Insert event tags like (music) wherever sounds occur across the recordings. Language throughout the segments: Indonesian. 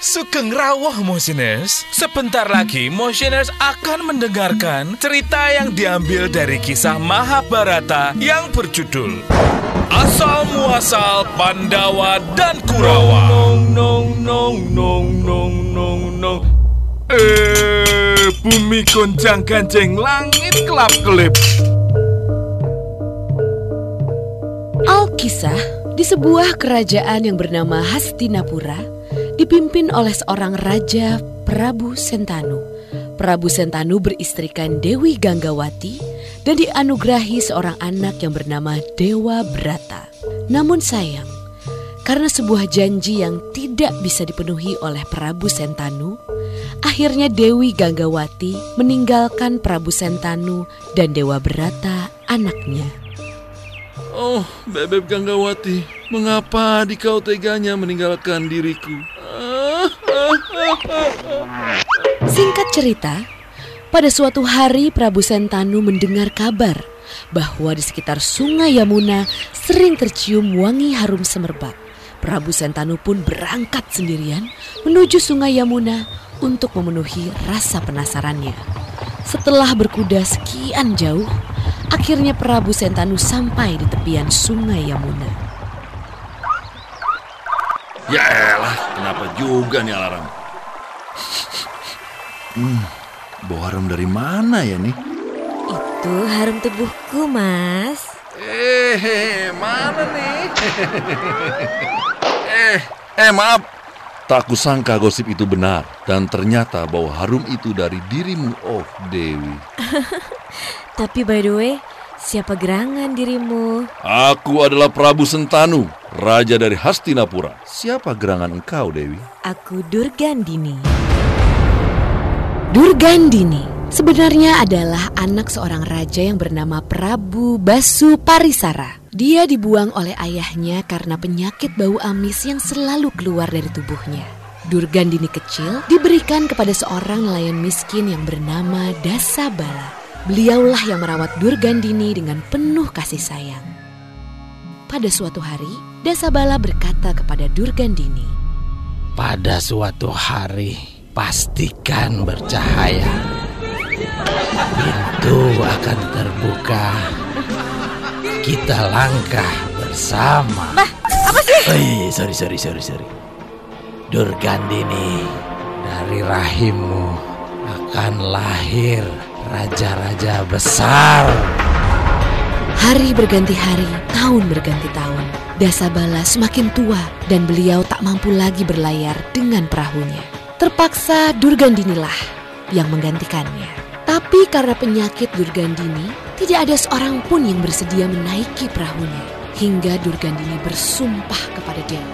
Sugeng rawuh Motioners. Sebentar lagi Motioners akan mendengarkan cerita yang diambil dari kisah Mahabharata yang berjudul Asal Muasal Pandawa dan Kurawa. Nong nong nong nong nong nong nong. Eh, bumi gonjang ganjeng langit kelap kelip. Alkisah di sebuah kerajaan yang bernama Hastinapura dipimpin oleh seorang raja Prabu Sentanu. Prabu Sentanu beristrikan Dewi Ganggawati dan dianugerahi seorang anak yang bernama Dewa Brata. Namun sayang, karena sebuah janji yang tidak bisa dipenuhi oleh Prabu Sentanu, akhirnya Dewi Ganggawati meninggalkan Prabu Sentanu dan Dewa Brata anaknya. Oh, Bebek Ganggawati, mengapa di kau teganya meninggalkan diriku? Singkat cerita, pada suatu hari Prabu Sentanu mendengar kabar bahwa di sekitar sungai Yamuna sering tercium wangi harum semerbak. Prabu Sentanu pun berangkat sendirian menuju sungai Yamuna untuk memenuhi rasa penasarannya. Setelah berkuda sekian jauh, akhirnya Prabu Sentanu sampai di tepian sungai Yamuna. Ya elah, kenapa juga nih alarm? Hmm, bau harum dari mana ya nih? Itu harum tubuhku, Mas. Eh, mana nih? eh, eh maaf. Tak kusangka gosip itu benar dan ternyata bau harum itu dari dirimu, oh Dewi. (laughs) Tapi by the way, siapa gerangan dirimu? Aku adalah Prabu Sentanu, raja dari Hastinapura. Siapa gerangan engkau, Dewi? Aku Durgandini. Durgandini sebenarnya adalah anak seorang raja yang bernama Prabu Basu Parisara. Dia dibuang oleh ayahnya karena penyakit bau amis yang selalu keluar dari tubuhnya. Durgandini kecil diberikan kepada seorang nelayan miskin yang bernama Dasabala. Beliaulah yang merawat Durgandini dengan penuh kasih sayang. Pada suatu hari, Dasabala berkata kepada Durgandini, Pada suatu hari, pastikan bercahaya. Pintu akan terbuka. Kita langkah bersama. Bah, apa sih? Oh, sorry, sorry, sorry, sorry. Durgandini, dari rahimmu akan lahir raja-raja besar. Hari berganti hari, tahun berganti tahun. Dasabala semakin tua dan beliau tak mampu lagi berlayar dengan perahunya. Terpaksa Durgandinilah yang menggantikannya. Tapi karena penyakit Durgandini, tidak ada seorang pun yang bersedia menaiki perahunya. Hingga Durgandini bersumpah kepada dewa.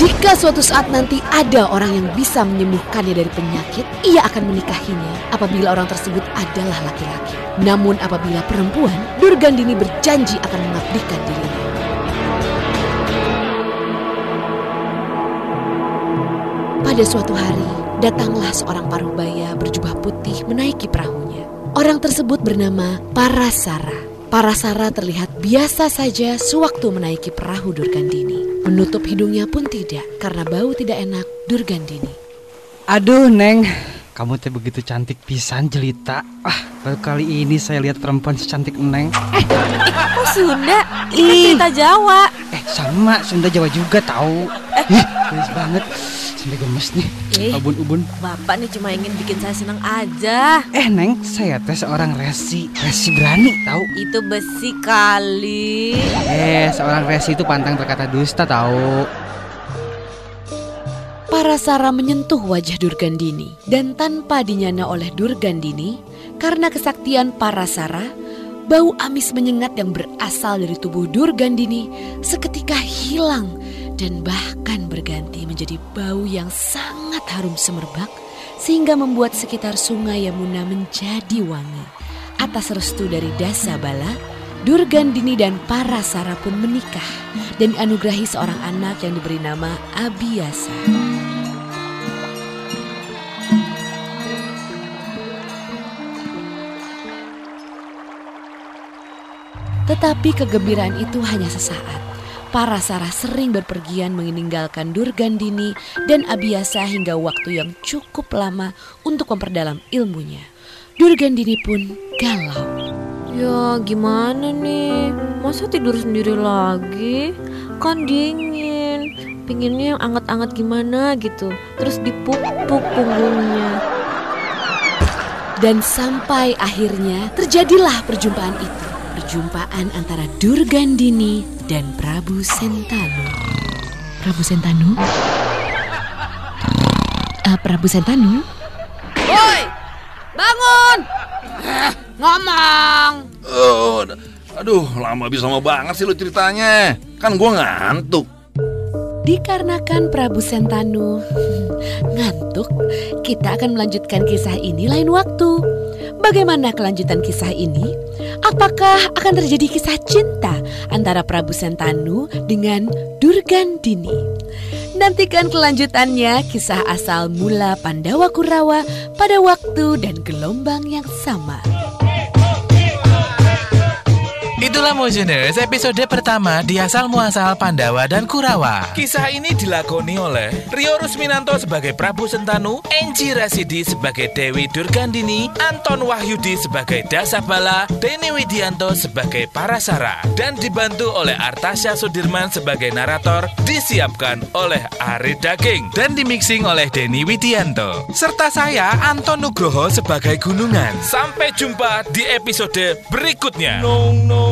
Jika suatu saat nanti ada orang yang bisa menyembuhkannya dari penyakit, ia akan menikahinya apabila orang tersebut adalah laki-laki. Namun apabila perempuan, Durgandini berjanji akan mengabdikan dirinya. Pada suatu hari, datanglah seorang parubaya berjubah putih menaiki perahunya. Orang tersebut bernama Parasara. Parasara terlihat biasa saja sewaktu menaiki perahu Durgandini. Menutup hidungnya pun tidak karena bau tidak enak Durgandini. Aduh, Neng. Kamu teh begitu cantik pisan jelita. Ah, baru kali ini saya lihat perempuan secantik Neng. Eh, kok Sunda? Cerita Jawa. Eh, sama Sunda Jawa juga tahu. Ih, gemes banget. Sampai gemes nih. Eh. Ubun-ubun. Bapak nih cuma ingin bikin saya senang aja. Eh, Neng, saya teh seorang resi. Resi berani, tahu? Itu besi kali. Eh, seorang resi itu pantang berkata dusta, tahu? Parasara menyentuh wajah Durgandini dan tanpa dinyana oleh Durgandini, karena kesaktian Parasara, bau amis menyengat yang berasal dari tubuh Durgandini seketika hilang dan bahkan berganti menjadi bau yang sangat harum semerbak sehingga membuat sekitar sungai Yamuna menjadi wangi. Atas restu dari Dasabala, Durgandini dan Parasara pun menikah dan dianugerahi seorang anak yang diberi nama Abiyasa. Tetapi kegembiraan itu hanya sesaat. Parasara sering berpergian meninggalkan Durgandini dan Abiyasa hingga waktu yang cukup lama untuk memperdalam ilmunya. Durgandini pun galau. Ya gimana nih? Masa tidur sendiri lagi? Kan dingin. Pinginnya yang anget-anget gimana gitu. Terus dipupuk punggungnya. Dan sampai akhirnya terjadilah perjumpaan itu. Perjumpaan antara Durgandini dan Prabu Sentanu. Prabu Sentanu? Eh, Prabu Sentanu? Woi, bangun! Eh, ngomong. Oh, aduh, lama bisa lama banget sih lo ceritanya. Kan gua ngantuk. Dikarenakan Prabu Sentanu (laughs) ngantuk, kita akan melanjutkan kisah ini lain waktu. Bagaimana kelanjutan kisah ini? Apakah akan terjadi kisah cinta antara Prabu Sentanu dengan Durgandini? Nantikan kelanjutannya kisah asal mula Pandawa Kurawa pada waktu dan gelombang yang sama. Itulah Motioners episode pertama di asal muasal Pandawa dan Kurawa. Kisah ini dilakoni oleh Rio Rusminanto sebagai Prabu Sentanu, Enji Rasidi sebagai Dewi Durgandini, Anton Wahyudi sebagai Dasabala, Denny Widianto sebagai Parasara, dan dibantu oleh Artasya Sudirman sebagai narator, disiapkan oleh Ari Daging dan dimixing oleh Denny Widianto. Serta saya Anton Nugroho sebagai Gunungan. Sampai jumpa di episode berikutnya. Nong nong